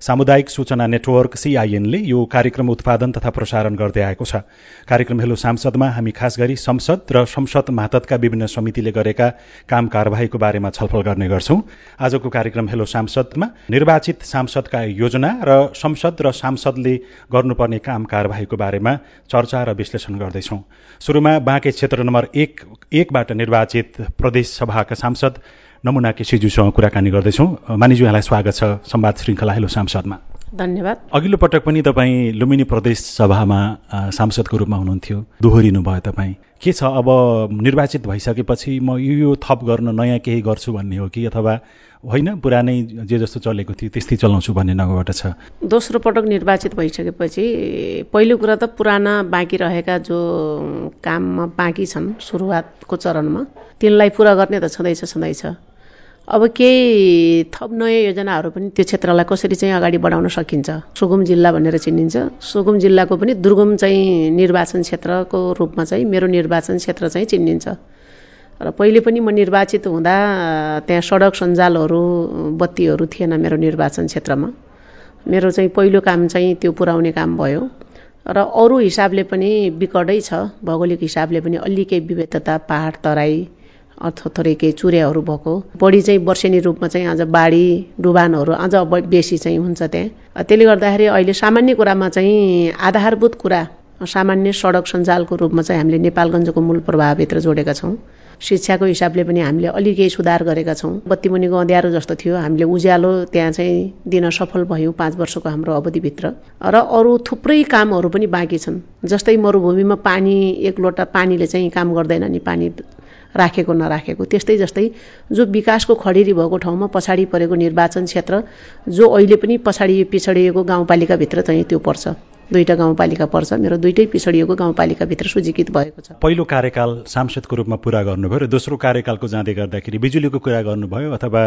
सामुदायिक सूचना नेटवर्क सीआईएनले यो कार्यक्रम उत्पादन तथा प्रसारण गर्दै आएको छ। कार्यक्रम हेलो सांसदमा हामी खास गरी संसद र संसद मातहतका विभिन्न समितिले गरेका काम कार्यवाहीको बारेमा छलफल गर्ने गर्छौं। आजको कार्यक्रम हेलो सांसदमा निर्वाचित सांसदका योजना र संसद र सांसदले गर्नुपर्ने काम कार्यवाहीको बारेमा चर्चा र विश्लेषण गर्दैछौ। शुरूमा बाँके क्षेत्र नम्बर एक एकबाट निर्वाचित प्रदेश सभाका सांसद नमुना केसीज्यूसँग कुराकानी गर्दैछौँ। मानिज्यू यहाँलाई स्वागत छ संवाद श्रृङ्खला। हेलो सांसदमा धन्यवाद। अघिल्लो पटक पनि तपाईँ लुम्बिनी प्रदेश सभामा सांसदको रूपमा हुनुहुन्थ्यो। दोहोरिनु भयो तपाईँ। के छ? अब निर्वाचित भइसकेपछि म यो यो थप गर्न नयाँ केही गर्छु भन्ने हो कि? अथवा होइन पुरानै जे जस्तो चलेको थियो त्यस्तै चलाउँछु भन्ने नगरबाट छ? दोस्रो पटक निर्वाचित भइसकेपछि पहिलो कुरा त पुराना बाँकी रहेका जो काममा बाँकी छन् सुरुवातको चरणमा तिनलाई पुरा गर्ने त छँदैछ छँदैछ। अब केही थप नयाँ योजनाहरू पनि त्यो क्षेत्रलाई कसरी चाहिँ अगाडि बढाउन सकिन्छ? सुगुम जिल्ला भनेर चिनिन्छ। सुगुम जिल्लाको पनि दुर्गम चाहिँ निर्वाचन क्षेत्रको रूपमा चाहिँ मेरो निर्वाचन क्षेत्र चाहिँ चिनिन्छ। र पहिले पनि म निर्वाचित हुँदा त्यहाँ सडक सञ्जालहरू बत्तीहरू थिएन मेरो निर्वाचन क्षेत्रमा। मेरो चाहिँ पहिलो काम चाहिँ त्यो पुर्याउने काम भयो। र अरू हिसाबले पनि बिकटै छ। भौगोलिक हिसाबले पनि अलिकै विविधता पहाड तराई थोरै केही चुर्याहरू भएको। बढी चाहिँ वर्षेनी रूपमा चाहिँ अझ बाढी डुबानहरू अझ बेसी चाहिँ हुन्छ त्यहाँ। त्यसले गर्दाखेरि अहिले सामान्य कुरामा चाहिँ आधारभूत कुरा सामान्य सडक सञ्जालको रूपमा चाहिँ हामीले नेपालगञ्जको मूल प्रभावभित्र जोडेका छौँ। शिक्षाको हिसाबले पनि हामीले अलि केही सुधार गरेका छौँ। बत्तीमुनिको अँध्यारो जस्तो थियो। हामीले उज्यालो त्यहाँ चाहिँ दिन सफल भयौँ पाँच वर्षको हाम्रो अवधिभित्र। र अरू थुप्रै कामहरू पनि बाँकी छन्। जस्तै मरुभूमिमा पानी एक लोटा पानीले चाहिँ काम गर्दैन नि पानी। राखेको नराखेको। त्यस्तै जस्तै जो विकासको खडेरी भएको ठाउँमा पछाडि परेको निर्वाचन क्षेत्र जो अहिले पनि पछाडि पिछडिएको गाउँपालिकाभित्र चाहिँ त्यो पर्छ। दुईवटा गाउँपालिका पर्छ। मेरो दुइटै पिछडिएको गाउँपालिकाभित्र सूचीकृत भएको छ। पहिलो कार्यकाल सांसदको रूपमा पुरा गर्नुभयो र दोस्रो कार्यकालको जाँदै गर्दाखेरि बिजुलीको कुरा गर्नुभयो अथवा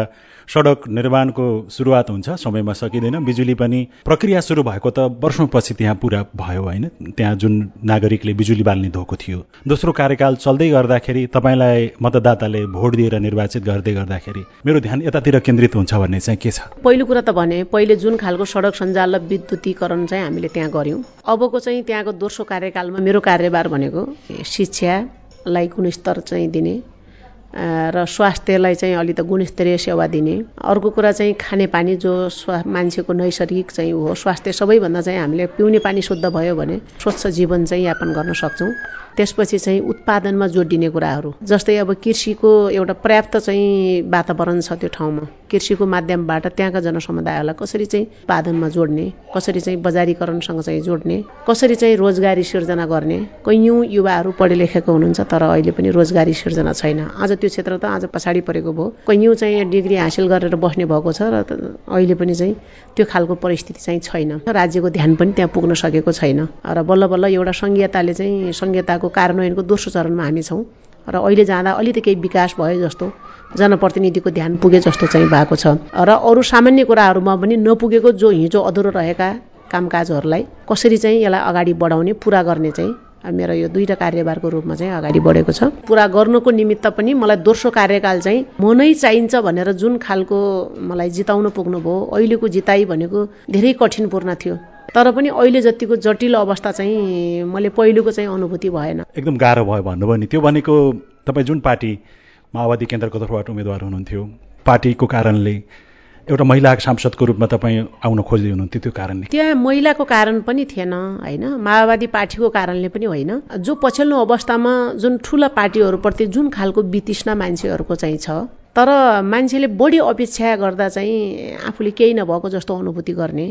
सडक निर्माणको सुरुवात हुन्छ समयमा सकिँदैन। बिजुली पनि प्रक्रिया सुरु भएको त वर्षौँपछि त्यहाँ पुरा भयो होइन? त्यहाँ जुन नागरिकले बिजुली बाल्ने धोको थियो। दोस्रो कार्यकाल चल्दै गर्दाखेरि तपाईँलाई मतदाताले भोट दिएर निर्वाचित गर्दै गर्दाखेरि मेरो ध्यान यतातिर केन्द्रित हुन्छ भन्ने चाहिँ के छ? पहिलो कुरा त भने पहिले जुन खालको सडक सञ्जाल र विद्युतीकरण चाहिँ हामीले त्यहाँ अबको चाहिँ त्यहाँको दोस्रो कार्यकालमा मेरो कार्यभार भनेको शिक्षालाई गुणस्तर चाहिँ दिने र स्वास्थ्यलाई चाहिँ अलि त गुणस्तरीय सेवा दिने। अर्को कुरा चाहिँ खानेपानी जो स्वा मान्छेको नैसर्गिक चाहिँ हो स्वास्थ्य सबैभन्दा चाहिँ हामीले पिउने पानी शुद्ध भयो भने स्वच्छ जीवन चाहिँ यापन गर्न सक्छौँ। त्यसपछि चाहिँ उत्पादनमा जोड दिने कुराहरू। जस्तै अब कृषिको एउटा पर्याप्त चाहिँ वातावरण छ त्यो ठाउँमा। कृषिको माध्यमबाट त्यहाँका जनसमुदायहरूलाई कसरी चाहिँ उत्पादनमा जोड्ने कसरी चाहिँ बजारीकरणसँग चाहिँ जोड्ने कसरी चाहिँ रोजगारी सिर्जना गर्ने कैयौँ युवाहरू पढे लेखेको हुनुहुन्छ तर अहिले पनि रोजगारी सिर्जना छैन। अझ त्यो क्षेत्र त आज पछाडि परेको भयो। कैयौँ चाहिँ डिग्री हासिल गरेर बस्ने भएको छ र अहिले पनि चाहिँ त्यो खालको परिस्थिति चाहिँ छैन। राज्यको ध्यान पनि त्यहाँ पुग्न सकेको छैन। र बल्ल बल्ल एउटा सङ्घीयताले चाहिँ सङ्घीयताको कार्यान्वयनको दोस्रो चरणमा हामी छौँ र अहिले जाँदा अलिकति केही विकास भयो जस्तो जनप्रतिनिधिको ध्यान पुगे जस्तो चाहिँ भएको छ। र अरू सामान्य कुराहरूमा पनि नपुगेको जो हिजो अधुरो रहेका कामकाजहरूलाई कसरी चाहिँ यसलाई अगाडि बढाउने पुरा गर्ने चाहिँ मेरो यो दुईवटा कार्यभारको रूपमा चाहिँ अगाडि बढेको छ। पुरा गर्नुको निमित्त पनि मलाई दोस्रो कार्यकाल चाहिँ म नै चाहिन्छ भनेर जुन खालको मलाई जिताउन पुग्नुभयो अहिलेको जिताइ भनेको धेरै कठिनपूर्ण थियो। तर पनि अहिले जतिको जटिल अवस्था चाहिँ मैले पहिलेको चाहिँ अनुभूति भएन। एकदम गाह्रो भयो भन्नुभयो नि। त्यो भनेको तपाईँ जुन पार्टी माओवादी केन्द्रको तर्फबाट उम्मेद्वार हुनुहुन्थ्यो पार्टीको कारणले एउटा महिला सांसदको रूपमा तपाईँ आउन खोज्दै हुनुहुन्थ्यो त्यो कारणले? त्यहाँ महिलाको कारण पनि थिएन होइन? माओवादी पार्टीको कारणले पनि होइन। जो पछिल्लो अवस्थामा जुन ठुला पार्टीहरूप्रति जुन खालको वितृष्णा मान्छेहरूको चाहिँ छ तर मान्छेले बढी अपेक्षा गर्दा चाहिँ आफूले केही नभएको जस्तो अनुभूति गर्ने।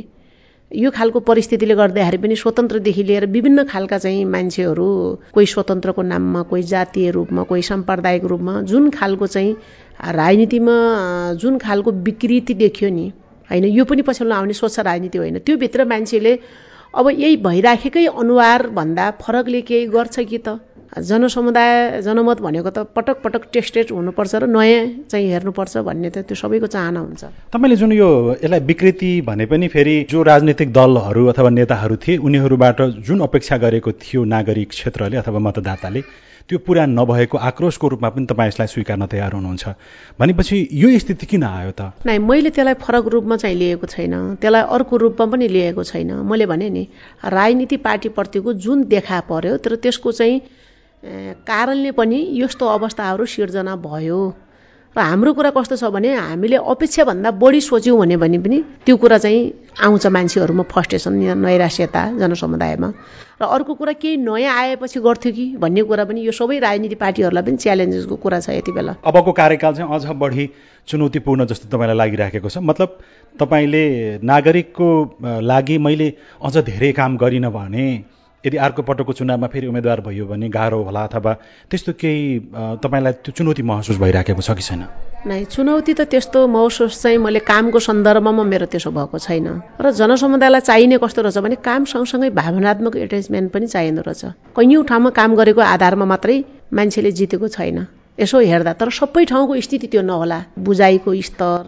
यो खालको परिस्थितिले गर्दाखेरि पनि स्वतन्त्रदेखि लिएर विभिन्न खालका चाहिँ मान्छेहरू कोही स्वतन्त्रको नाममा कोही जातीय रूपमा कोही साम्प्रदायिक रूपमा जुन खालको चाहिँ राजनीतिमा जुन खालको विकृति देखियो नि होइन यो पनि पछिल्लो आउने स्वच्छ राजनीति होइन। त्योभित्र मान्छेले अब यही भइराखेकै अनुहारभन्दा फरकले केही गर्छ कि त? जनसमुदाय जनमत भनेको त पटक पटक टेस्टेड हुनुपर्छ र नयाँ चाहिँ हेर्नुपर्छ भन्ने त त्यो सबैको चाहना हुन्छ। तपाईँले जुन यो यसलाई विकृति भने पनि फेरि जो राजनीतिक दलहरू अथवा नेताहरू थिए उनीहरूबाट जुन अपेक्षा गरेको थियो नागरिक क्षेत्रले अथवा मतदाताले त्यो पुरा नभएको आक्रोशको रूपमा पनि तपाईँ यसलाई स्वीकार्न तयार हुनुहुन्छ। भनेपछि यो स्थिति किन आयो त? नै मैले त्यसलाई फरक रूपमा चाहिँ लिएको छैन। त्यसलाई अर्को रूपमा पनि लिएको छैन। मैले भने नि राजनीति पार्टीप्रतिको जुन देखा पर्यो तर त्यसको चाहिँ कारणले पनि यस्तो अवस्थाहरू सिर्जना भयो। र हाम्रो कुरा कस्तो छ भने हामीले अपेक्षाभन्दा बढी सोच्यौँ भने पनि त्यो कुरा चाहिँ आउँछ मान्छेहरूमा फर्स्टेसन नैराश्यता जनसमुदायमा। र अर्को कुरा केही नयाँ आएपछि गर्थ्यो कि भन्ने कुरा पनि यो सबै राजनीति पार्टीहरूलाई पनि च्यालेन्जेसको कुरा छ यति बेला। अबको कार्यकाल चाहिँ अझ बढी चुनौतीपूर्ण जस्तो तपाईँलाई लागिराखेको छ। मतलब तपाईँले नागरिकको लागि मैले अझ धेरै काम गरिनँ भने यदि अर्को पटकको चुनावमा फेरि उम्मेद्वार भयो भने गाह्रो होला अथवा त्यस्तो केही तपाईँलाई त्यो चुनौती महसुस भइराखेको छ कि छैन? नै चुनौती त त्यस्तो महसुस चाहिँ मैले कामको सन्दर्भमा मेरो त्यसो भएको छैन। र जनसमुदायलाई चाहिने कस्तो रहेछ भने काम सँगसँगै भावनात्मक एट्याचमेन्ट पनि चाहिँदो रहेछ। कैयौँ ठाउँमा काम गरेको आधारमा मात्रै मान्छेले जितेको छैन। यसो हेर्दा तर सबै ठाउँको स्थिति त्यो नहोला। बुझाइको स्तर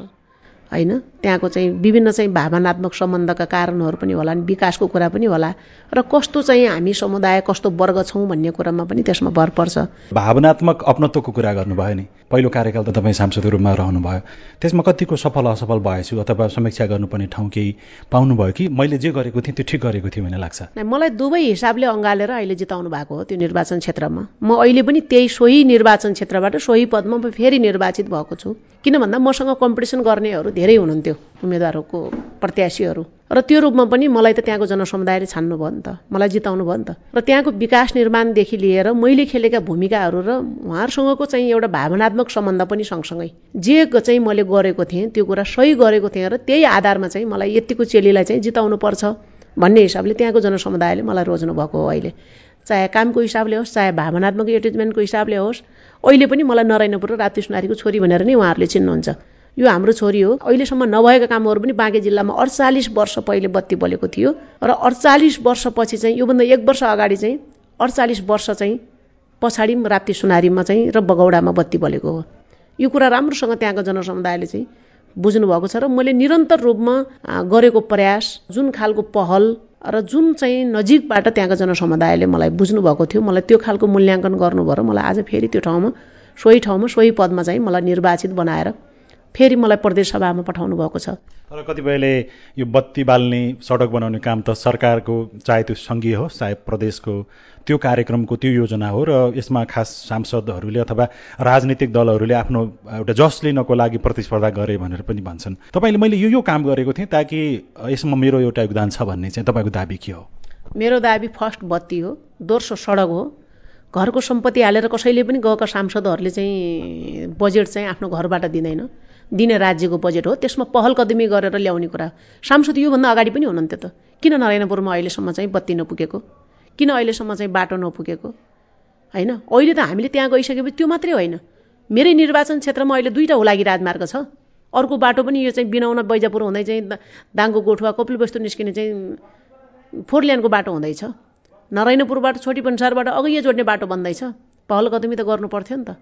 होइन? त्यहाँको चाहिँ विभिन्न चाहिँ भावनात्मक सम्बन्धका कारणहरू पनि होला विकासको कुरा पनि होला। र कस्तो चाहिँ हामी समुदाय कस्तो वर्ग छौँ भन्ने कुरामा पनि त्यसमा भर पर्छ। भावनात्मक अपनत्वको कुरा गर्नुभयो नि। पहिलो कार्यकाल त तपाईँ सांसद रूपमा रहनुभयो। त्यसमा कतिको सफल असफल भएछु अथवा समीक्षा गर्नुपर्ने ठाउँ केही पाउनुभयो कि? मैले जे गरेको थिएँ त्यो ठिक गरेको थिएँ भन्ने लाग्छ। मलाई दुवै हिसाबले अँगालेर अहिले जिताउनु भएको हो त्यो निर्वाचन क्षेत्रमा। म अहिले पनि त्यही सोही निर्वाचन क्षेत्रबाट सोही पदमा फेरि निर्वाचित भएको छु। किन भन्दा मसँग कम्पिटिसन गर्नेहरू धेरै हुनुहुन्थ्यो उम्मेद्वारहरूको प्रत्याशीहरू। र त्यो रूपमा पनि मलाई त त्यहाँको जनसमुदायले छान्नुभयो नि त मलाई जिताउनु भयो नि त। र त्यहाँको विकास निर्माणदेखि लिएर मैले खेलेका भूमिकाहरू र उहाँहरूसँगको चाहिँ एउटा भावनात्मक सम्बन्ध पनि सँगसँगै। जे चाहिँ मैले गरेको थिएँ त्यो कुरा सही गरेको थिएँ र त्यही आधारमा चाहिँ मलाई यतिको चेलीलाई चाहिँ जिताउनु पर्छ भन्ने हिसाबले त्यहाँको जनसमुदायले मलाई रोज्नु भएको हो अहिले। चाहे कामको हिसाबले होस् चाहे भावनात्मक एटेचमेन्टको हिसाबले होस् अहिले पनि मलाई नरायणपुर र राप्ती सुनारीको छोरी भनेर नै उहाँहरूले चिन्नुहुन्छ। यो हाम्रो छोरी हो। अहिलेसम्म नभएका कामहरू पनि बाँके जिल्लामा अडचालिस वर्ष पहिले बत्ती बलेको थियो र अडचालिस वर्षपछि चाहिँ योभन्दा एक वर्ष अगाडि चाहिँ अडचालिस वर्ष चाहिँ पछाडि राप्ती सुनारीमा चाहिँ र बगौडामा बत्ती बलेको हो। यो कुरा राम्रोसँग त्यहाँको जनसमुदायले चाहिँ बुझ्नुभएको छ र मैले निरन्तर रूपमा गरेको प्रयास जुन खालको पहल र जुन चाहिँ नजिकबाट त्यहाँको जनसमुदायले मलाई बुझ्नुभएको थियो मलाई त्यो खालको मूल्याङ्कन गर्नुभयो र मलाई आज फेरि त्यो ठाउँमा सोही ठाउँमा सोही पदमा चाहिँ मलाई निर्वाचित बनाएर फेरि मलाई प्रदेश सभामा पठाउनु भएको छ। तर कतिपयले यो बत्ती बाल्ने सडक बनाउने काम त सरकारको चाहे त्यो सङ्घीय होस् चाहे प्रदेशको त्यो कार्यक्रमको त्यो योजना हो र यसमा खास सांसदहरूले अथवा राजनीतिक दलहरूले आफ्नो एउटा जस लिनको लागि प्रतिस्पर्धा गरे भनेर पनि भन्छन्। तपाईँले मैले यो यो काम गरेको थिएँ ताकि यसमा मेरो एउटा योगदान छ भन्ने चाहिँ तपाईँको दाबी के हो? मेरो दाबी फर्स्ट बत्ती हो दोस्रो सडक हो। घरको सम्पत्ति हालेर कसैले पनि गएका सांसदहरूले चाहिँ बजेट चाहिँ आफ्नो घरबाट दिँदैन। दिने राज्यको बजेट हो त्यसमा पहल कदमी गरेर ल्याउने कुरा। सांसद योभन्दा अगाडि पनि हुनुहुन्थ्यो त। किन नारायणपुरमा अहिलेसम्म चाहिँ बत्ती नपुगेको? किन अहिलेसम्म चाहिँ बाटो नपुगेको? होइन? अहिले त हामीले त्यहाँ गइसकेपछि त्यो मात्रै होइन। मेरै निर्वाचन क्षेत्रमा अहिले दुईवटा हुलागी राजमार्ग छ। अर्को बाटो पनि यो चाहिँ बिनाउन बैजापुर हुँदै चाहिँ दाङको गोठुवा कपिलवस्तु निस्किने चाहिँ फोर लेनको बाटो हुँदैछ नारायणपुरबाट छोटी पन्सारबाट अघि जोड्ने बाटो बन्दैछ पहल कदमी त गर्नु पर्थ्यो नि त।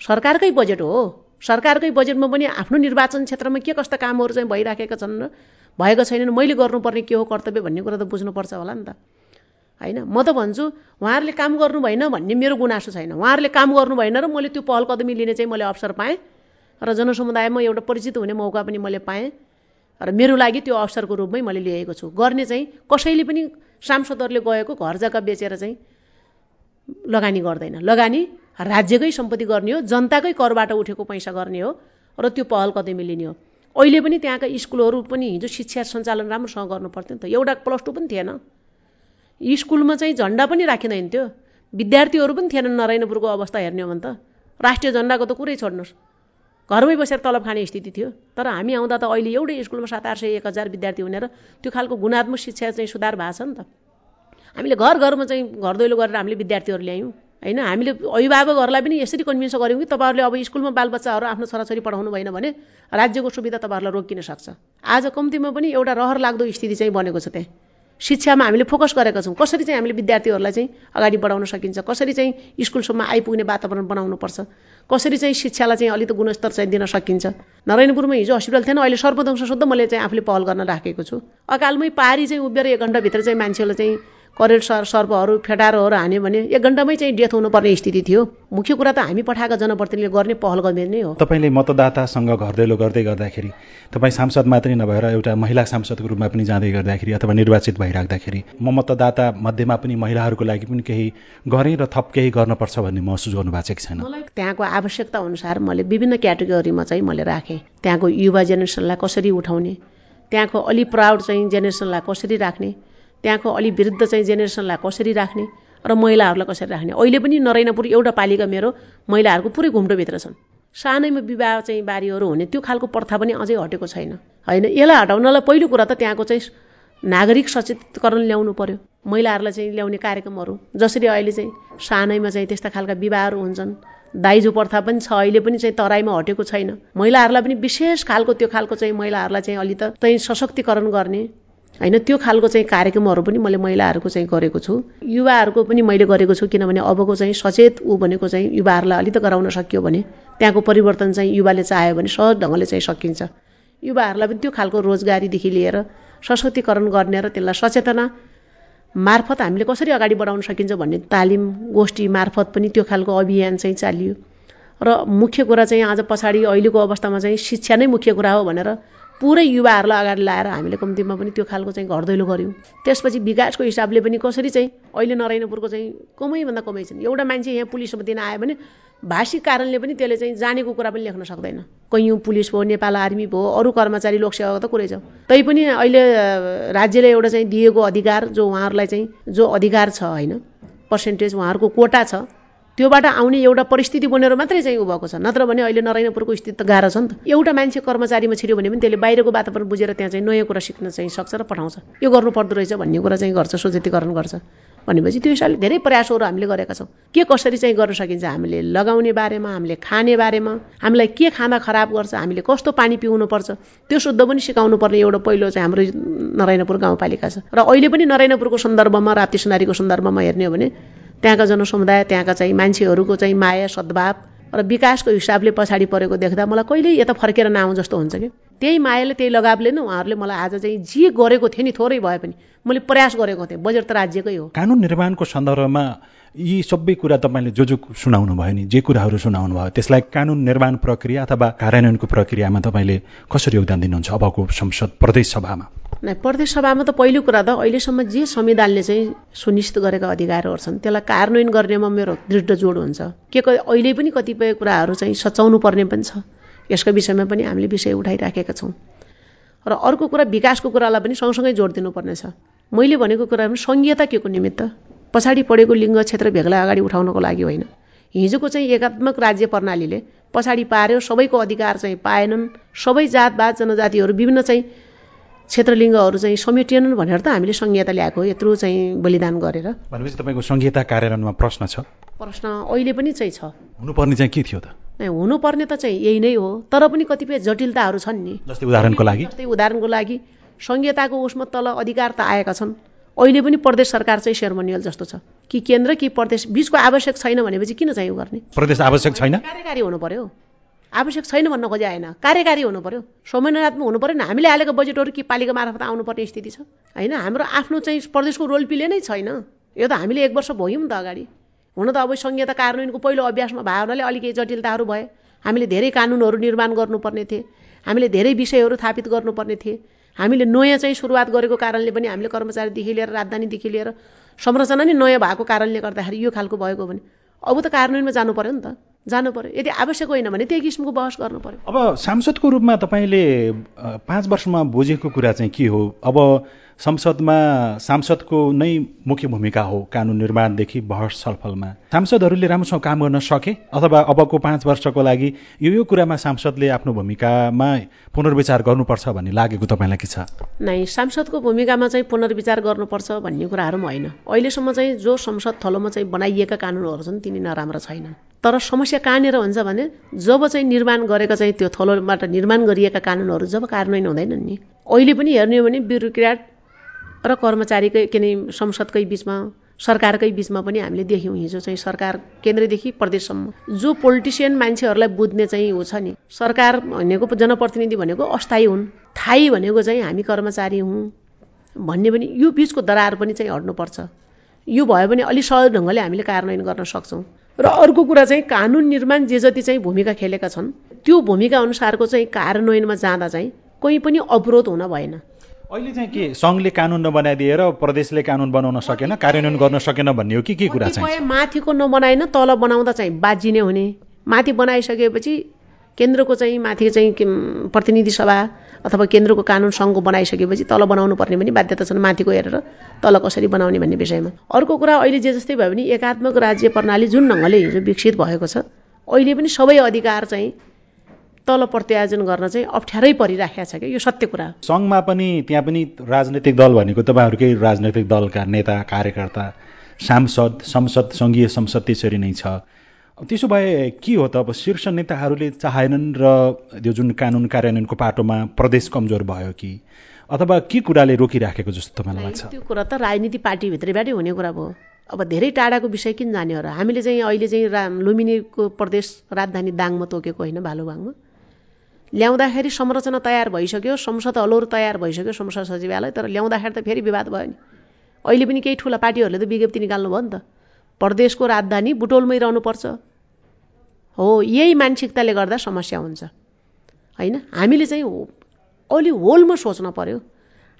सरकारकै बजेट हो। सरकारकै बजेटमा पनि आफ्नो निर्वाचन क्षेत्रमा के कस्ता कामहरू चाहिँ भइराखेका छन् र भएका छैनन् मैले गर्नुपर्ने के हो कर्तव्य भन्ने कुरा त बुझ्नुपर्छ होला नि त। होइन? म त भन्छु उहाँहरूले काम गर्नु भएन भन्ने मेरो गुनासो छैन। उहाँहरूले काम गर्नु भएन र मैले त्यो पहल कदमी लिने चाहिँ मैले अवसर पाएँ र जनसमुदायमा एउटा परिचित हुने मौका पनि मैले पाएँ र मेरो लागि त्यो अवसरको रूपमै मैले लिएको छु। गर्ने चाहिँ कसैले पनि सांसदहरूले गएको घर जग्गा बेचेर चाहिँ लगानी गर्दैन। लगानी राज्यकै सम्पत्ति गर्ने हो जनताकै करबाट उठेको पैसा गर्ने हो र त्यो पहल कदमी लिने हो। अहिले पनि त्यहाँका स्कुलहरू पनि हिजो शिक्षा सञ्चालन राम्रोसँग गर्नु पर्थ्यो नि त। एउटा प्लस टू पनि थिएन। स्कुलमा चाहिँ झन्डा पनि राखिँदैन थियो। विद्यार्थीहरू पनि थिएनन् नरायणपुरको अवस्था हेर्ने हो भने त। राष्ट्रिय झन्डाको त कुरै छोड्नुहोस्। घरमै बसेर तलब खाने स्थिति थियो। तर हामी आउँदा त अहिले एउटै स्कुलमा सात आठ सय एक हजार विद्यार्थी हुने र त्यो खालको गुणात्मक शिक्षा चाहिँ सुधार भएको छ नि त। हामीले घर घरमा चाहिँ घर दैलो गरेर हामीले विद्यार्थीहरू ल्यायौँ। होइन? हामीले अभिभावकहरूलाई पनि यसरी कन्भिन्स गऱ्यौँ कि तपाईँहरूले अब स्कुलमा बालबच्चाहरू आफ्नो छोराछोरी पढाउनु भएन भने राज्यको सुविधा तपाईँहरूलाई रोकिन सक्छ। आज कम्तीमा पनि एउटा रहर लाग्दो स्थिति चाहिँ बनेको छ त्यहाँ। शिक्षामा हामीले फोकस गरेका छौँ। कसरी चाहिँ हामीले विद्यार्थीहरूलाई चाहिँ अगाडि बढाउन सकिन्छ? कसरी चाहिँ स्कुलसम्म आइपुग्ने वातावरण बनाउनुपर्छ? कसरी चाहिँ शिक्षालाई चाहिँ अलिक गुणस्तर चाहिँ दिन सकिन्छ? नारायणपुरमा हिजो हस्पिटल थिएन अहिले सर्पदंश शुद्ध मैले चाहिँ आफूले पहल गर्न राखेको छु। अकालमै पारी चाहिँ उभिएर एक घन्टाभित्र चाहिँ मान्छेलाई चाहिँ करेल सर सर्पहरू फेटारोहरू हान्यो भने एक घन्टामै चाहिँ डेथ हुनुपर्ने स्थिति थियो। मुख्य कुरा त हामी पठाएको जनप्रतिनिधिले गर्ने पहल गर्ने नै हो। तपाईँले मतदातासँग घर दैलो गर्दै गर्दाखेरि तपाईँ सांसद मात्रै नभएर एउटा महिला सांसदको रूपमा पनि जाँदै गर्दाखेरि अथवा निर्वाचित भइराख्दाखेरि म मतदाता मध्येमा पनि महिलाहरूको लागि पनि केही गरेँ र थप केही गर्नुपर्छ भन्ने महसुस गर्नु भएको छैन। मलाई त्यहाँको आवश्यकता अनुसार मैले विभिन्न क्याटेगोरीमा चाहिँ मैले राखेँ। त्यहाँको युवा जेनेरेसनलाई कसरी उठाउने त्यहाँको अलि प्राउड चाहिँ जेनेरेसनलाई कसरी राख्ने त्यहाँको अलि वृद्ध चाहिँ जेनेरेसनलाई कसरी राख्ने र महिलाहरूलाई कसरी राख्ने? अहिले पनि नरैनापुर एउटा पालिका मेरो महिलाहरूको पुरै घुम्टोभित्र छन्। सानैमा विवाह चाहिँ बारीहरू हुने त्यो खालको प्रथा पनि अझै हटेको छैन। होइन? यसलाई हटाउनलाई पहिलो कुरा त त्यहाँको चाहिँ नागरिक सचेतकरण ल्याउनु पर्यो। महिलाहरूलाई चाहिँ ल्याउने कार्यक्रमहरू जसरी अहिले चाहिँ सानैमा चाहिँ त्यस्ता खालका विवाहहरू हुन्छन् दाइजो प्रथा पनि छ अहिले पनि चाहिँ तराईमा हटेको छैन। महिलाहरूलाई पनि विशेष खालको त्यो खालको चाहिँ महिलाहरूलाई चाहिँ अलि त चाहिँ सशक्तिकरण गर्ने होइन त्यो खालको चाहिँ कार्यक्रमहरू पनि मैले महिलाहरूको चाहिँ गरेको छु। युवाहरूको पनि मैले गरेको छु किनभने अबको चाहिँ सचेत ऊ भनेको चाहिँ युवाहरूलाई अलिक गराउन सकियो भने त्यहाँको परिवर्तन चाहिँ युवाले चाह्यो भने सहज ढङ्गले चाहिँ सकिन्छ। युवाहरूलाई पनि त्यो खालको रोजगारीदेखि लिएर सशक्तिकरण गर्ने र त्यसलाई सचेतना मार्फत हामीले कसरी अगाडि बढाउन सकिन्छ भन्ने तालिम गोष्ठी मार्फत पनि त्यो खालको अभियान चाहिँ चालियो। र मुख्य कुरा चाहिँ आज पछाडि अहिलेको अवस्थामा चाहिँ शिक्षा नै मुख्य कुरा हो भनेर पुरै युवाहरूलाई अगाडि लाएर हामीले कम्तीमा पनि त्यो खालको चाहिँ घर दैलो गऱ्यौँ। त्यसपछि विकासको हिसाबले पनि कसरी चाहिँ अहिले नरायणपुरको चाहिँ कमैभन्दा कमै छन्। एउटा मान्छे यहाँ पुलिसमा दिन आयो भने भाषिक कारणले पनि त्यसले चाहिँ जानेको कुरा पनि लेख्न सक्दैन। कैयौँ पुलिस भयो नेपाल आर्मी भयो अरू कर्मचारी लोकसेवाको त कुरै छ। तैपनि अहिले राज्यले एउटा चाहिँ दिएको अधिकार जो उहाँहरूलाई चाहिँ जो अधिकार छ होइन पर्सेन्टेज उहाँहरूको कोटा छ त्योबाट आउने एउटा परिस्थिति बनेर मात्रै चाहिँ उ भएको छ। नत्र भने अहिले नरायणपुरको स्थिति त गाह्रो छ नि त। एउटा मान्छे कर्मचारीमा छिर्यो भने पनि त्यसले बाहिरको वातावरण बुझेर त्यहाँ चाहिँ नयाँ कुरा सिक्न चाहिँ सक्छ र पठाउँछ। यो गर्नु पर्दो रहेछ भन्ने कुरा चाहिँ गर्छ सचेतीकरण गर्छ भनेपछि त्यो हिसाबले धेरै प्रयासहरू हामीले गरेका छौँ। के कसरी चाहिँ गर्न सकिन्छ हामीले लगाउने बारेमा हामीले खाने बारेमा हामीलाई के खाँदा खराब गर्छ हामीले कस्तो पानी पिउनुपर्छ त्यो शुद्ध पनि सिकाउनु पर्ने एउटा पहिलो चाहिँ हाम्रो नरायणपुर गाउँपालिका छ। र अहिले पनि नरायणपुरको सन्दर्भमा राप्ती सुनारीको सन्दर्भमा हेर्ने हो भने त्यहाँका जनसमुदाय त्यहाँका चाहिँ मान्छेहरूको चाहिँ माया सद्भाव र विकासको हिसाबले पछाडि परेको देख्दा मलाई कहिल्यै यता फर्केर नआउँ जस्तो हुन्छ कि। त्यही मायाले त्यही लगावले नै उहाँहरूले मलाई आज चाहिँ जे गरेको थिएँ नि थोरै भए पनि मैले प्रयास गरेको थिएँ बजेट त राज्यकै हो। कानुन निर्माणको सन्दर्भमा यी सबै कुरा तपाईँले जो जो सुनाउनु भयो नि जे कुराहरू सुनाउनु भयो त्यसलाई कानुन निर्माण प्रक्रिया अथवा कार्यान्वयनको प्रक्रियामा तपाईँले कसरी योगदान दिनुहुन्छ अबको संसद प्रदेश सभामा? नै प्रदेश सभामा त पहिलो कुरा त अहिलेसम्म जे संविधानले चाहिँ सुनिश्चित गरेका अधिकारहरू छन् त्यसलाई कार्यान्वयन गर्नेमा मेरो दृढ जोड हुन्छ। के अहिले पनि कतिपय कुराहरू चाहिँ सचाउनु पर्ने पनि छ। यसको विषयमा पनि हामीले विषय उठाइराखेका छौँ। र अर्को कुरा विकासको कुरालाई पनि सँगसँगै जोड दिनुपर्ने छ। मैले भनेको कुरा पनि सङ्घीयता के को निमित्त? पछाडि पढेको लिङ्ग क्षेत्र भेगलाई अगाडि उठाउनको लागि होइन। हिजोको चाहिँ एकात्मक राज्य प्रणालीले पछाडि पार्यो सबैको अधिकार चाहिँ पाएनन् सबै जातवाद जनजातिहरू विभिन्न चाहिँ क्षेत्रलिङ्गहरू चाहिँ समेटिएनन् भनेर त हामीले संहिता ल्याएको यत्रो चाहिँ बलिदान गरेर। भनेपछि तपाईँको संहिता कार्यान्वयनमा प्रश्न छ? प्रश्न अहिले पनि चाहिँ छ। हुनुपर्ने चाहिँ के थियो त? हुनुपर्ने त चाहिँ यही नै हो तर पनि कतिपय जटिलताहरू छन् नि। जस्तै उदाहरणको लागि। जस्तै उदाहरणको लागि संहिताको उसमा तल अधिकार त आएका छन्। अहिले पनि प्रदेश सरकार चाहिँ सेरोमोनियल जस्तो छ। कि केन्द्र कि प्रदेश बिचको आवश्यक छैन भनेपछि किन चाहिँ गर्ने? प्रदेश आवश्यक छैन। कार्यकारी हुनु पर्यो। आवश्यक छैन भन्न खोजे आएन। कार्यकारी हुनु पर्यो। समन्वयात्मक हुनु पर्यो। नि हामीले हालेको बजेटहरू कि पालिका मार्फत आउनुपर्ने स्थिति छ। होइन? हाम्रो आफ्नो चाहिँ प्रदेशको रोल प्ले नै छैन। यो त हामीले एक वर्ष भयौँ त अगाडि। हुन त अब संहिता कार्यान्वयनको पहिलो अभ्यासमा भयो हुनाले अलिकति जटिलताहरू भए। हामीले धेरै कानुनहरू निर्माण गर्नुपर्ने थिए। हामीले धेरै विषयहरू थापित गर्नुपर्ने थिए। हामीले नयाँ चाहिँ सुरुवात गरेको कारणले पनि हामीले कर्मचारीदेखि लिएर राजधानीदेखि लिएर संरचना नै नयाँ भएको कारणले गर्दाखेरि यो खालको भएको भने अब त कार्यान्वयनमा जानु पर्यो नि त। जानु पर्यो। यदि आवश्यक होइन भने त्यही किसिमको बहस गर्नु पर्यो। अब सांसदको रूपमा तपाईँले पाँच वर्षमा बुझेको कुरा चाहिँ के हो? अब संसदमा सांसदको नै मुख्य भूमिका हो कानुन निर्माणदेखि बहस छलफलमा। सांसदहरूले राम्रोसँग काम गर्न सके अथवा अबको पाँच वर्षको लागि यो यो कुरामा सांसदले आफ्नो भूमिकामा पुनर्विचार गर्नुपर्छ भन्ने लागेको तपाईँलाई के छ? नै सांसदको भूमिकामा चाहिँ पुनर्विचार गर्नुपर्छ भन्ने कुराहरू पनि होइन। अहिलेसम्म चाहिँ जो संसद थलोमा चाहिँ बनाइएका कानुनहरू छन् तिनी नराम्रा छैनन्। तर समस्या कहाँनिर हुन्छ भने जब चाहिँ निर्माण गरेका चाहिँ त्यो थलोबाट निर्माण गरिएका कानुनहरू जब कार्यान्वयन हुँदैनन् नि। अहिले पनि हेर्ने हो भने ब्युरोक्राट र कर्मचारीकै के नै संसदकै बिचमा सरकारकै बिचमा पनि हामीले देख्यौँ हिजो चाहिँ सरकार केन्द्रदेखि प्रदेशसम्म। जो पोलिटिसियन मान्छेहरूलाई बुझ्ने चाहिँ हो छ नि सरकार भनेको जनप्रतिनिधि भनेको अस्थायी हुन् थायी भनेको चाहिँ हामी कर्मचारी हुँ भन्ने पनि यो बिचको दरार पनि चाहिँ हट्नुपर्छ। यो भयो भने अलिक सहज ढङ्गले हामीले कार्यान्वयन गर्न सक्छौँ। र अर्को कुरा चाहिँ कानुन निर्माण जे जति चाहिँ भूमिका खेलेका छन् त्यो भूमिका अनुसारको चाहिँ कार्यान्वयनमा जाँदा चाहिँ कोही पनि अवरोध हुन भएन। अहिले चाहिँ के सङ्घले कानुन नबनाइदिएर प्रदेशले कानुन बनाउन सकेन कार्यान्वयन गर्न सकेन भन्ने हो कि के कुरा चाहिँ? माथिको नबनाएन तल बनाउँदा चाहिँ बाजिने हुने। माथि बनाइसकेपछि केन्द्रको चाहिँ माथि चाहिँ प्रतिनिधि सभा अथवा केन्द्रको कानुन सङ्घको बनाइसकेपछि तल बनाउनु पर्ने पनि बाध्यता छन् माथिको हेरेर तल कसरी बनाउने भन्ने विषयमा। अर्को कुरा अहिले जे जस्तै भयो भने एकात्मक राज्य प्रणाली जुन ढङ्गले हिजो विकसित भएको छ अहिले पनि सबै अधिकार चाहिँ तल प्रत्यायोजन गर्न चाहिँ अप्ठ्यारै परिराखेको छ क्या? यो सत्य कुरा सङ्घमा पनि त्यहाँ पनि राजनैतिक दल भनेको तपाईँहरूकै राजनैतिक दलका नेता कार्यकर्ता सांसद संसद सङ्घीय संसद त्यसरी नै छ। त्यसो भए के हो त? अब शीर्ष नेताहरूले चाहेनन् र त्यो जुन कानुन कार्यान्वयनको पाटोमा प्रदेश कमजोर भयो कि? अथवा के कुराले रोकिराखेको जस्तो तपाईँलाई लाग्छ? त्यो कुरा त राजनीति पार्टीभित्रबाटै हुने कुरा भयो अब धेरै टाढाको विषय किन जाने हो र? हामीले चाहिँ अहिले चाहिँ रा लुम्बिनीको प्रदेश राजधानी दाङमा तोकेको होइन भालुबाङमा ल्याउँदाखेरि संरचना तयार भइसक्यो संसद हलोर तयार भइसक्यो संसद सचिवालय तर ल्याउँदाखेरि त फेरि विवाद भयो नि। अहिले पनि केही ठुला पार्टीहरूले त विज्ञप्ति निकाल्नु भयो नि त। प्रदेशको राजधानी बुटोलमै रहनुपर्छ। हो यही मानसिकताले गर्दा समस्या हुन्छ। होइन? हामीले चाहिँ अलि होलमा सोच्न पर्यो।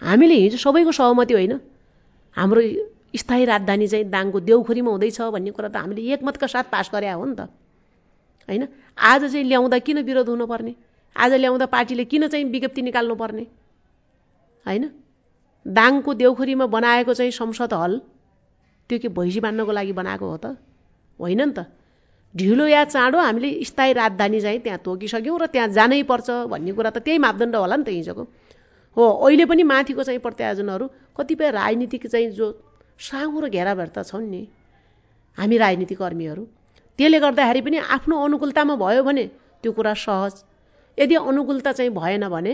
हामीले हिजो सबैको सहमति होइन। हाम्रो स्थायी राजधानी चाहिँ दाङको देउखुरीमा हुँदैछ भन्ने कुरा त हामीले एकमतका साथ पास गरे हो नि त। होइन? आज चाहिँ ल्याउँदा किन विरोध हुनुपर्ने? आज ल्याउँदा पार्टीले किन चाहिँ विज्ञप्ति निकाल्नु पर्ने? होइन? दाङको देउखुरीमा बनाएको चाहिँ संसद हल त्यो के भैँसी बान्नको लागि बनाएको हो त? होइन नि त। ढिलो या चाँडो हामीले स्थायी राजधानी चाहिँ त्यहाँ तोकिसक्यौँ र त्यहाँ जानै पर्छ भन्ने कुरा त त्यही मापदण्ड होला नि त हिजोको। हो अहिले पनि माथिको चाहिँ प्रत्यायोजनहरू कतिपय राजनीतिक चाहिँ जो साँगो र घेराभेर्ता छन् नि हामी राजनीति कर्मीहरू त्यसले गर्दाखेरि पनि आफ्नो अनुकूलतामा भयो भने त्यो कुरा सहज यदि अनुकूलता चाहिँ भएन भने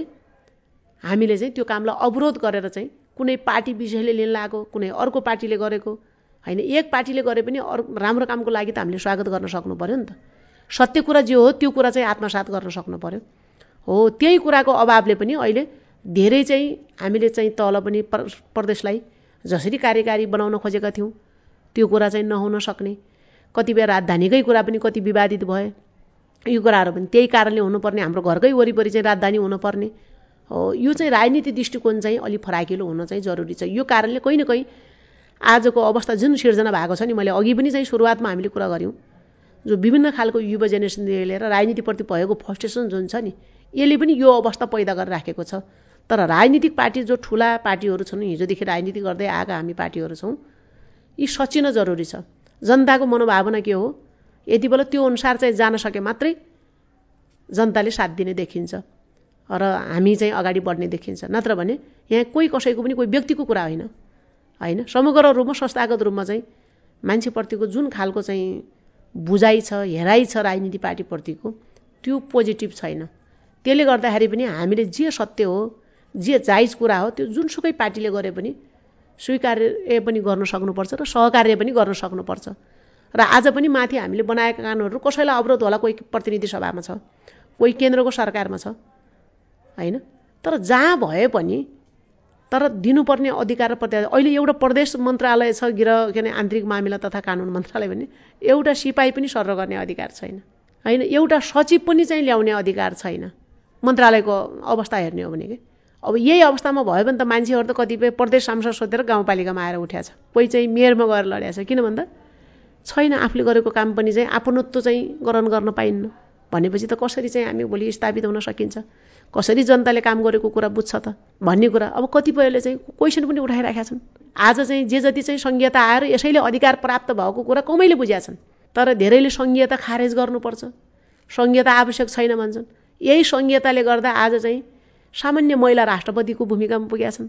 हामीले चाहिँ त्यो कामलाई अवरोध गरेर चाहिँ कुनै पार्टी विषयले लिन लागेको कुनै अर्को पार्टीले गरेको होइन एक पार्टीले गरे पनि अरू राम्रो कामको लागि त हामीले स्वागत गर्न सक्नु पऱ्यो नि त। सत्य कुरा जे हो त्यो कुरा चाहिँ आत्मसात गर्न सक्नु पऱ्यो हो त्यही कुराको अभावले पनि अहिले धेरै चाहिँ हामीले चाहिँ तल पनि प्रदेशलाई जसरी कार्यकारी बनाउन खोजेका थियौँ त्यो कुरा चाहिँ नहुन सक्ने। कतिपय राजधानीकै कुरा पनि कति विवादित भए यो कुराहरू पनि। त्यही कारणले हुनुपर्ने हाम्रो घरकै वरिपरि चाहिँ राजधानी हुनुपर्ने। हो यो चाहिँ राजनीति दृष्टिकोण चाहिँ अलिक फराकिलो हुन चाहिँ जरुरी छ। यो कारणले कहीँ न कहीँ आजको अवस्था जुन सिर्जना भएको छ नि मैले अघि पनि चाहिँ सुरुवातमा हामीले कुरा गऱ्यौँ। जो विभिन्न खालको युवा जेनेरेसनदेखि लिएर राजनीतिप्रति भएको फर्स्टेसन जुन छ नि यसले पनि यो अवस्था पैदा गरेर राखेको छ। तर राजनीतिक पार्टी जो ठुला पार्टीहरू छन् हिजोदेखि राजनीति गर्दै आएका हामी पार्टीहरू छौँ यी सचिन जरुरी छ। जनताको मनोभावना के हो? यति बेला त्यो अनुसार चाहिँ जान सके मात्रै जनताले साथ दिने देखिन्छ। र हामी चाहिँ अगाडि बढ्ने देखिन्छ। नत्र भने यहाँ कोही कसैको पनि कोही व्यक्तिको कुरा होइन। होइन? समग्र रूपमा संस्थागत रूपमा चाहिँ मान्छेप्रतिको जुन खालको चाहिँ बुझाइ छ हेराइ छ राजनीति पार्टीप्रतिको त्यो पोजिटिभ छैन। त्यसले गर्दाखेरि पनि हामीले जे सत्य हो जे जायज कुरा हो त्यो जुनसुकै पार्टीले गरे पनि स्वीकार्य पनि गर्न सक्नुपर्छ र सहकार्य पनि गर्न सक्नुपर्छ। र आज पनि माथि हामीले बनाएका कानुनहरू कसैलाई अवरोध होला कोही प्रतिनिधि सभामा छ कोही केन्द्रको सरकारमा छ होइन? तर जहाँ भए पनि तर दिनुपर्ने अधिकार प्रत्याश अहिले एउटा प्रदेश मन्त्रालय छ गृह के अरे आन्तरिक मामिला तथा कानुन मन्त्रालय भने एउटा सिपाही पनि सर्व गर्ने अधिकार छैन होइन? एउटा सचिव पनि चाहिँ ल्याउने अधिकार छैन मन्त्रालयको अवस्था हेर्ने हो भने कि? अब यही अवस्थामा भयो भने त मान्छेहरू त कतिपय प्रदेश सांसद सोधेर गाउँपालिकामा आएर उठ्या छ कोही चाहिँ मेयरमा गएर लड्या छ किन भन्दा छैन आफूले गरेको काम पनि चाहिँ आपनत्व चाहिँ ग्रहण गर्न पाइन्न। भनेपछि त कसरी चाहिँ हामी भोलि स्थापित हुन सकिन्छ? कसरी जनताले काम गरेको कुरा बुझ्छ त? भन्ने कुरा अब कतिपयले चाहिँ क्वेसन पनि उठाइराखेका छन्। आज चाहिँ जे जति चाहिँ सङ्घीयता आएर यसैले अधिकार प्राप्त भएको कुरा कमैले बुझेका छन्। तर धेरैले सङ्घीयता खारेज गर्नुपर्छ। सङ्घीयता आवश्यक छैन भन्छन्। यही सङ्घीयताले गर्दा आज चाहिँ सामान्य महिला राष्ट्रपतिको भूमिकामा पुगेका छन्।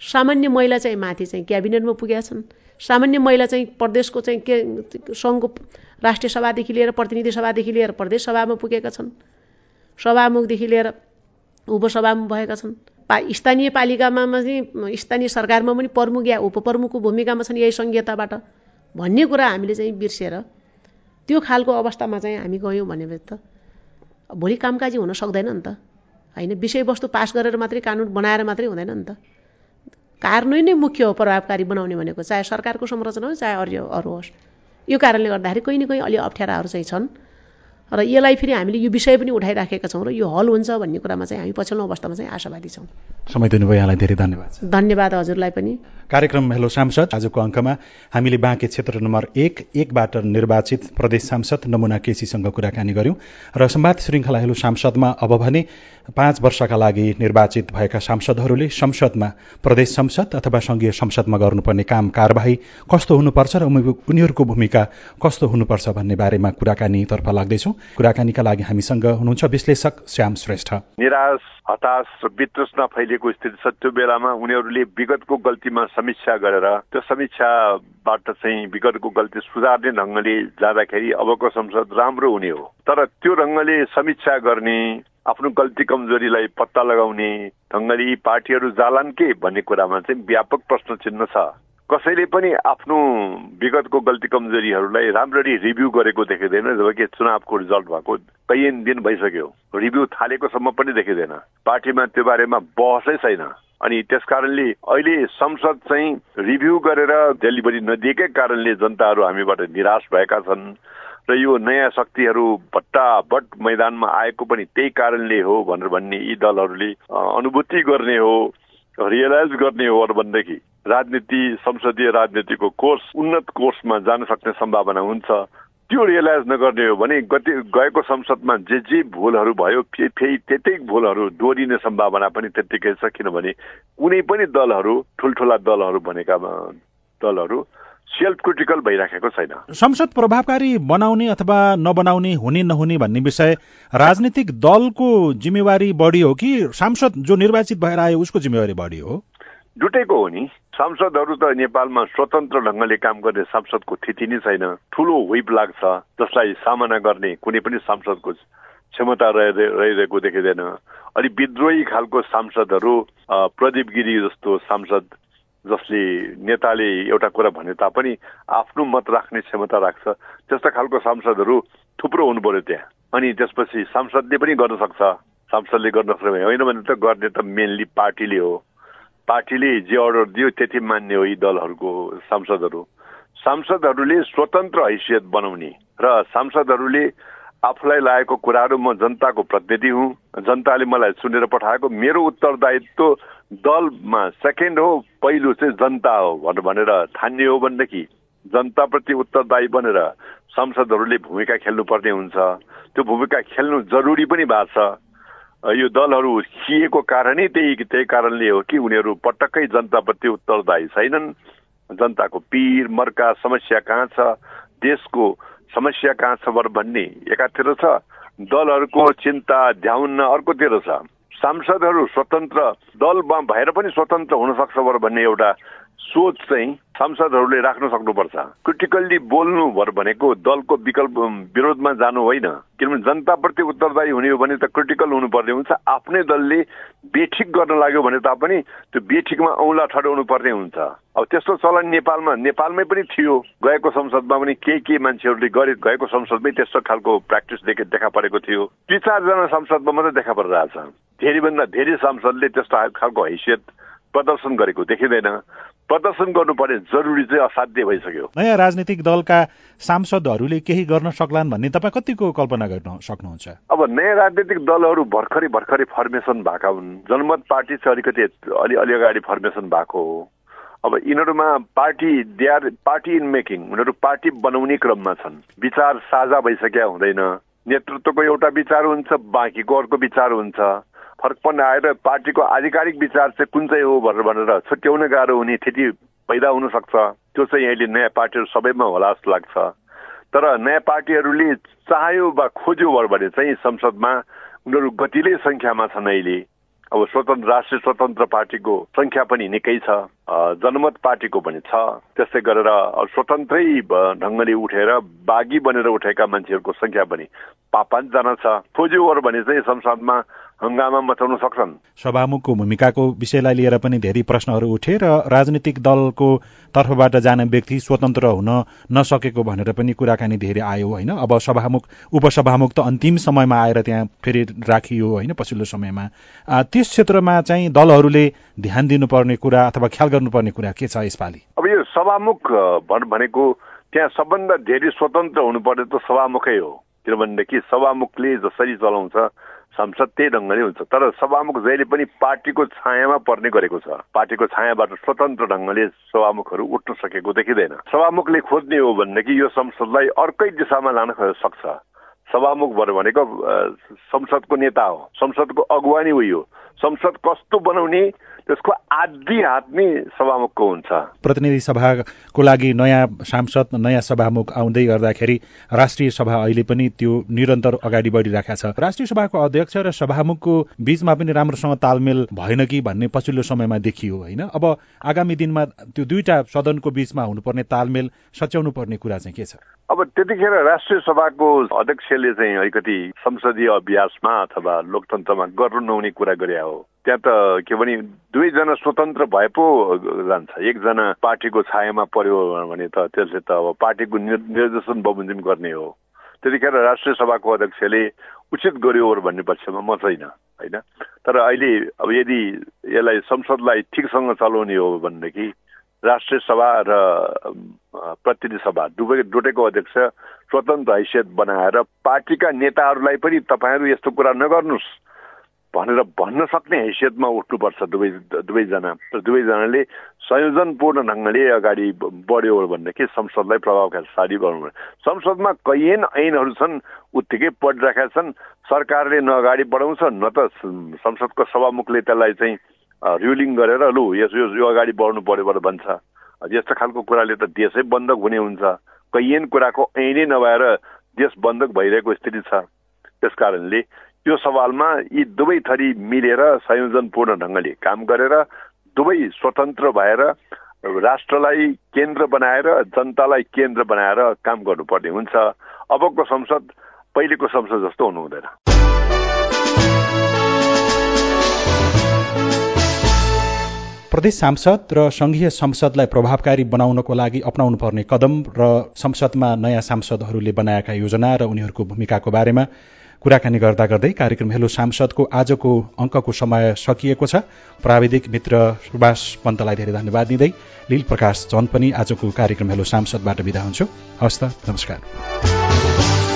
सामान्य महिला चाहिँ माथि चाहिँ क्याबिनेटमा पुगेका छन्। सामान्य महिला चाहिँ प्रदेशको चाहिँ के सङ्घको राष्ट्रिय सभादेखि लिएर प्रतिनिधि सभादेखि लिएर प्रदेश सभामा पुगेका छन्। सभामुखदेखि लिएर उपसभामा भएका छन्। पा स्थानीय पालिकामा चाहिँ स्थानीय सरकारमा पनि प्रमुख या उपप्रमुखको भूमिकामा छन् यही सङ्घीयताबाट। भन्ने कुरा हामीले चाहिँ बिर्सेर त्यो खालको अवस्थामा चाहिँ हामी गयौँ भनेपछि त भोलि कामकाजी हुन सक्दैन नि त। होइन विषयवस्तु पास गरेर मात्रै कानुन बनाएर मात्रै हुँदैन नि त। कार्यान्वयन नै मुख्य हो प्रभावकारी बनाउने भनेको चाहे सरकारको संरचना होस् चाहे अरू अरू होस्। यो कारणले गर्दाखेरि कहीँ न कहीँ अलि अप्ठ्याराहरू चाहिँ छन्। र यसलाई फेरि हामीले यो विषय पनि उठाइराखेका छौँ र यो हल हुन्छ भन्ने कुरामा चाहिँ हामी पछिल्लो अवस्थामा चाहिँ आशावादी छौँ। समय दिनुभयो यहाँलाई धेरै धन्यवाद। धन्यवाद हजुरलाई पनि। कार्यक्रम हेलो सांसद आजको अङ्कमा हामीले बाँके क्षेत्र नम्बर एक एकबाट निर्वाचित प्रदेश सांसद नमुना केसीसँग कुराकानी गर्यौं र संवाद श्रृङ्खला हेलो सांसदमा अब भने पाँच वर्षका लागि निर्वाचित भएका सांसदहरूले संसदमा प्रदेश संसद अथवा संघीय संसदमा गर्नुपर्ने काम कारवाही कस्तो हुनुपर्छ र उनीहरूको भूमिका कस्तो हुनुपर्छ भन्ने बारेमा कुराकानीतर्फ लाग्दैछौ। कुराकानीका लागि हामीसँग हुनुहुन्छ विश्लेषक श्याम श्रेष्ठ। निराश हताश र वितृष्ण फैलिएको स्थिति छ त्यो बेलामा उनीहरूले विगतको गल्तीमा समीक्षा गरेर त्यो समीक्षाबाट चाहिँ विगतको गल्ती सुधार्ने ढङ्गले जाँदाखेरि अबको संसद राम्रो हुने हो। तर त्यो ढङ्गले समीक्षा गर्ने आफ्नो गल्ती कमजोरीलाई पत्ता लगाउने ढङ्गले पार्टीहरू जालान् के भन्ने कुरामा चाहिँ व्यापक प्रश्न चिन्ह छ। कसैले पनि आफ्नो विगतको गल्ती कमजोरीहरूलाई राम्ररी रिभ्यू गरेको देखिँदैन जबकि चुनावको रिजल्ट भएको कैयन दिन भइसक्यो। रिभ्यू थालेकोसम्म पनि देखिँदैन। पार्टीमा त्यो बारेमा बहसै छैन। अनि त्यस कारणले अहिले संसद चाहिँ रिभ्यू गरेर डेलिभरी नदिएकै कारणले जनताहरू हामीबाट निराश भएका छन्। र यो नयाँ शक्तिहरू भट्टाभट मैदानमा आएको पनि त्यही कारणले हो भनेर भन्ने यी दलहरूले अनुभूति गर्ने हो रियलाइज गर्ने हो भनेदेखि। राजनीति संसदीय राजनीतिको कोर्स उन्नत कोर्समा जान सक्ने सम्भावना हुन्छ। त्यो रियलाइज नगर्ने हो भने गति गएको संसदमा जे जे भुलहरू भयो फेरि त्यतै भुलहरू दोहोरिने सम्भावना पनि त्यत्तिकै छ किनभने कुनै पनि दलहरू ठुल्ठुला दलहरू भनेका दलहरू सेल्फ क्रिटिकल भइराखेको छैन। संसद प्रभावकारी बनाउने अथवा नबनाउने हुने नहुने भन्ने विषय राजनीतिक दलको जिम्मेवारी बढी हो कि सांसद जो निर्वाचित भएर आयो उसको जिम्मेवारी बढी हो? दुटैको हो नि। सांसदहरू त नेपालमा स्वतन्त्र ढङ्गले काम गर्ने सांसदको स्थिति नै छैन ठुलो विप लाग्छ जसलाई सामना गर्ने कुनै पनि सांसदको क्षमता रहिरहेको देखिँदैन अलि विद्रोही खालको सांसदहरू प्रदीप गिरी जस्तो सांसद जसले नेताले एउटा कुरा भने तापनि आफ्नो मत राख्ने क्षमता राख्छ त्यस्ता खालको सांसदहरू थुप्रो हुनु पर्यो त्यहाँ अनि त्यसपछि सांसदले पनि गर्न सक्छ सांसदले गर्न सक्छ होइन भने त गर्ने त मेनली पार्टीले हो पार्टीले जे अर्डर दियो त्यति मान्ने हो यी दलहरूको सांसदहरू। सांसदहरूले स्वतन्त्र हैसियत बनाउने र सांसदहरूले आफूलाई लागेको कुराहरू म जनताको प्रतिनिधि हुँ। जनताले मलाई सुनेर पठाएको मेरो उत्तरदायित्व दलमा सेकेन्ड हो पहिलो चाहिँ जनता हो भनेर ठान्ने हो भनेदेखि जनताप्रति उत्तरदायी बनेर संसदहरूले भूमिका खेल्नुपर्ने हुन्छ। त्यो भूमिका खेल्नु जरुरी पनि भएको छ। यो दलहरू खिएको कारणै त्यही त्यही कारणले हो कि उनीहरू पटक्कै जनताप्रति उत्तरदायी छैनन्। जनताको पीर मर्का समस्या कहाँ छ? देशको समस्या कहाँ छ भन्ने एकातिर छ। दलहरूको चिन्ता ध्याउन्न अर्कोतिर छ। सांसदहरू स्वतन्त्र दलमा भएर पनि स्वतन्त्र हुन सक्छ भन्ने एउटा सोच चाहिँ सांसदहरूले राख्न सक्नुपर्छ। क्रिटिकल्ली बोल्नु भनेको दलको विकल्प विरोधमा जानु होइन। किनभने जनताप्रति उत्तरदायी हुने हो भने त क्रिटिकल हुनुपर्ने हुन्छ। आफ्नै दलले बेठिक गर्न लाग्यो भने तापनि त्यो बेठिकमा औँला ठडाउनु पर्ने हुन्छ। अब त्यस्तो चलन नेपालमा नेपालमै पनि थियो। गएको संसदमा पनि के के मान्छेहरूले गरे गएको संसदमै त्यस्तो खालको प्र्याक्टिस देखा देखा परेको थियो। दुई चारजना संसदमा मात्रै देखा परिरहेछ धेरैभन्दा धेरै सांसदले त्यस्तो खालको हैसियत प्रदर्शन गरेको देखिँदैन। प्रदर्शन गर्नुपर्ने जरुरी चाहिँ असाध्य भइसक्यो। नयाँ राजनीतिक दलका सांसदहरूले केही गर्न सक्लान् भन्ने तपाईँ कतिको कल्पना गर्न सक्नुहुन्छ? अब नयाँ राजनीतिक दलहरू भर्खरै भर्खरै फर्मेसन भएका हुन्। जनमत पार्टी चाहिँ अलिकति अलि अलि अगाडि फर्मेसन भएको हो। अब यिनीहरूमा party they are party in making उनीहरू पार्टी बनाउने क्रममा छन्। विचार साझा भइसक्या हुँदैन। नेतृत्वको एउटा विचार हुन्छ बाँकीको अर्को विचार हुन्छ। फरकपन आएर पार्टीको आधिकारिक विचार चाहिँ कुन चाहिँ हो भनेर भनेर छुट्याउन गाह्रो हुने स्थिति पैदा हुनसक्छ त्यो चाहिँ अहिले नयाँ पार्टीहरू सबैमा होला जस्तो लाग्छ। तर नयाँ पार्टीहरूले चाह्यो वा खोज्यो भने चाहिँ संसदमा उनीहरू गतिलै सङ्ख्यामा छन् अहिले। अब स्वतन्त्र राष्ट्रिय स्वतन्त्र पार्टीको सङ्ख्या पनि निकै छ। जनमत पार्टीको पनि छ। त्यस्तै गरेर स्वतन्त्रै ढङ्गले उठेर बागी बनेर उठेका मान्छेहरूको सङ्ख्या पनि पाँचजना छ। खोज्यो भने चाहिँ संसदमा हङ्गामा मचाउन सक्छन्। सभामुखको भूमिकाको विषयलाई लिएर पनि धेरै प्रश्नहरू उठे र राजनीतिक दलको तर्फबाट जाने व्यक्ति स्वतन्त्र हुन नसकेको भनेर पनि कुराकानी धेरै आयो होइन? अब सभामुख उपसभामुख त अन्तिम समयमा आएर त्यहाँ फेरि राखियो होइन? पछिल्लो समयमा। त्यस क्षेत्रमा चाहिँ दलहरूले ध्यान दिनुपर्ने कुरा अथवा ख्याल गर्नुपर्ने कुरा के छ यसपालि? अब यो सभामुख भनेको त्यहाँ सबभन्दा धेरै स्वतन्त्र हुनुपर्ने त सभामुखै हो। किनभनेदेखि सभामुखले जसरी चलाउँछ संसद त्यही ढङ्गले हुन्छ। तर सभामुख जहिले पनि पार्टीको छायामा पर्ने गरेको छ। पार्टीको छायाबाट स्वतन्त्र ढङ्गले सभामुखहरू उठ्न सकेको देखिँदैन। सभामुखले खोज्ने हो भनेदेखि यो संसदलाई अर्कै दिशामा लान सक्छ? सभामुख भयो भनेको संसदको नेता हो। संसदको अगुवानी हो। संसद कस्तो बनाउने त्यसको आधी हात नै सभामुखको हुन्छ। प्रतिनिधि सभाको लागि नयाँ सांसद नयाँ सभामुख आउँदै गर्दाखेरि राष्ट्रिय सभा अहिले पनि त्यो निरन्तर अगाडि बढिरहेको छ। राष्ट्रिय सभाको अध्यक्ष र सभामुखको बीचमा पनि राम्रोसँग तालमेल भएन कि भन्ने पछिल्लो समयमा देखियो होइन? अब आगामी दिनमा त्यो दुईटा सदनको बीचमा हुनुपर्ने तालमेल सच्याउनु पर्ने कुरा चाहिँ के छ? अब त्यतिखेर राष्ट्रिय सभाको अध्यक्षले चाहिँ अलिकति संसदीय अभ्यासमा अथवा लोकतन्त्रमा गर्नु नहुने कुरा गरे हो। त्यहाँ त के भने दुवैजना स्वतन्त्र भए पो जान्छ। एकजना पार्टीको छायामा पर्यो भने त त्यसले त अब पार्टीको निर्देशन बमोजिम गर्ने हो। त्यतिखेर राष्ट्रिय सभाको अध्यक्षले उचित गर्यो भन्ने पक्षमा म छैन होइन? तर अहिले अब यदि यसलाई संसदलाई ठिकसँग चलाउने हो भनेदेखि राष्ट्रिय सभा र प्रतिनिधि सभा दुवै दुटैको अध्यक्ष स्वतन्त्र हैसियत बनाएर पार्टीका नेताहरूलाई पनि तपाईँहरू यस्तो कुरा नगर्नुहोस्। भनेर भन्न सक्ने हैसियतमा उठ्नुपर्छ दुवै दुवैजना। र दुवैजनाले संयोजनपूर्ण ढङ्गले अगाडि बढ्यो भनेदेखि संसदलाई प्रभावशाली बनाउनु संसदमा कैयन ऐनहरू छन् उत्तिकै पढिरहेका छन्। सरकारले न अगाडि बढाउँछ न त संसदको सभामुखले त्यसलाई चाहिँ रुलिङ गरेर लु यस यो अगाडि बढ्नु पऱ्यो भन्छ। यस्तो खालको कुराले त देशै बन्धक हुने हुन्छ। कैयन कुराको ऐनै नभएर देश बन्धक भइरहेको स्थिति छ। त्यस कारणले यो सवालमा यी दुवै थरी मिलेर संयोजनपूर्ण ढङ्गले काम गरेर दुवै स्वतन्त्र भएर राष्ट्रलाई केन्द्र बनाएर जनतालाई केन्द्र बनाएर काम गर्नुपर्ने हुन्छ। अबको संसद पहिलेको संसद जस्तो हुनु हुँदैन प्रदेश सांसद र संघीय संसदलाई प्रभावकारी बनाउनको लागि अप्नाउनु पर्ने कदम र संसदमा नयाँ सांसदहरूले बनाएका योजना र उनीहरूको भूमिकाको बारेमा कुराकानी गर्दा गर्दै कार्यक्रम हेलो सांसदको आजको अङ्कको समय सकिएको छ। प्राविधिक मित्र सुभाष पन्तलाई धेरै धन्यवाद दिँदै लील प्रकाश चन्द पनि आजको कार्यक्रम हेलो सांसदबाट विदा हुन्छु। हस्त नमस्कार।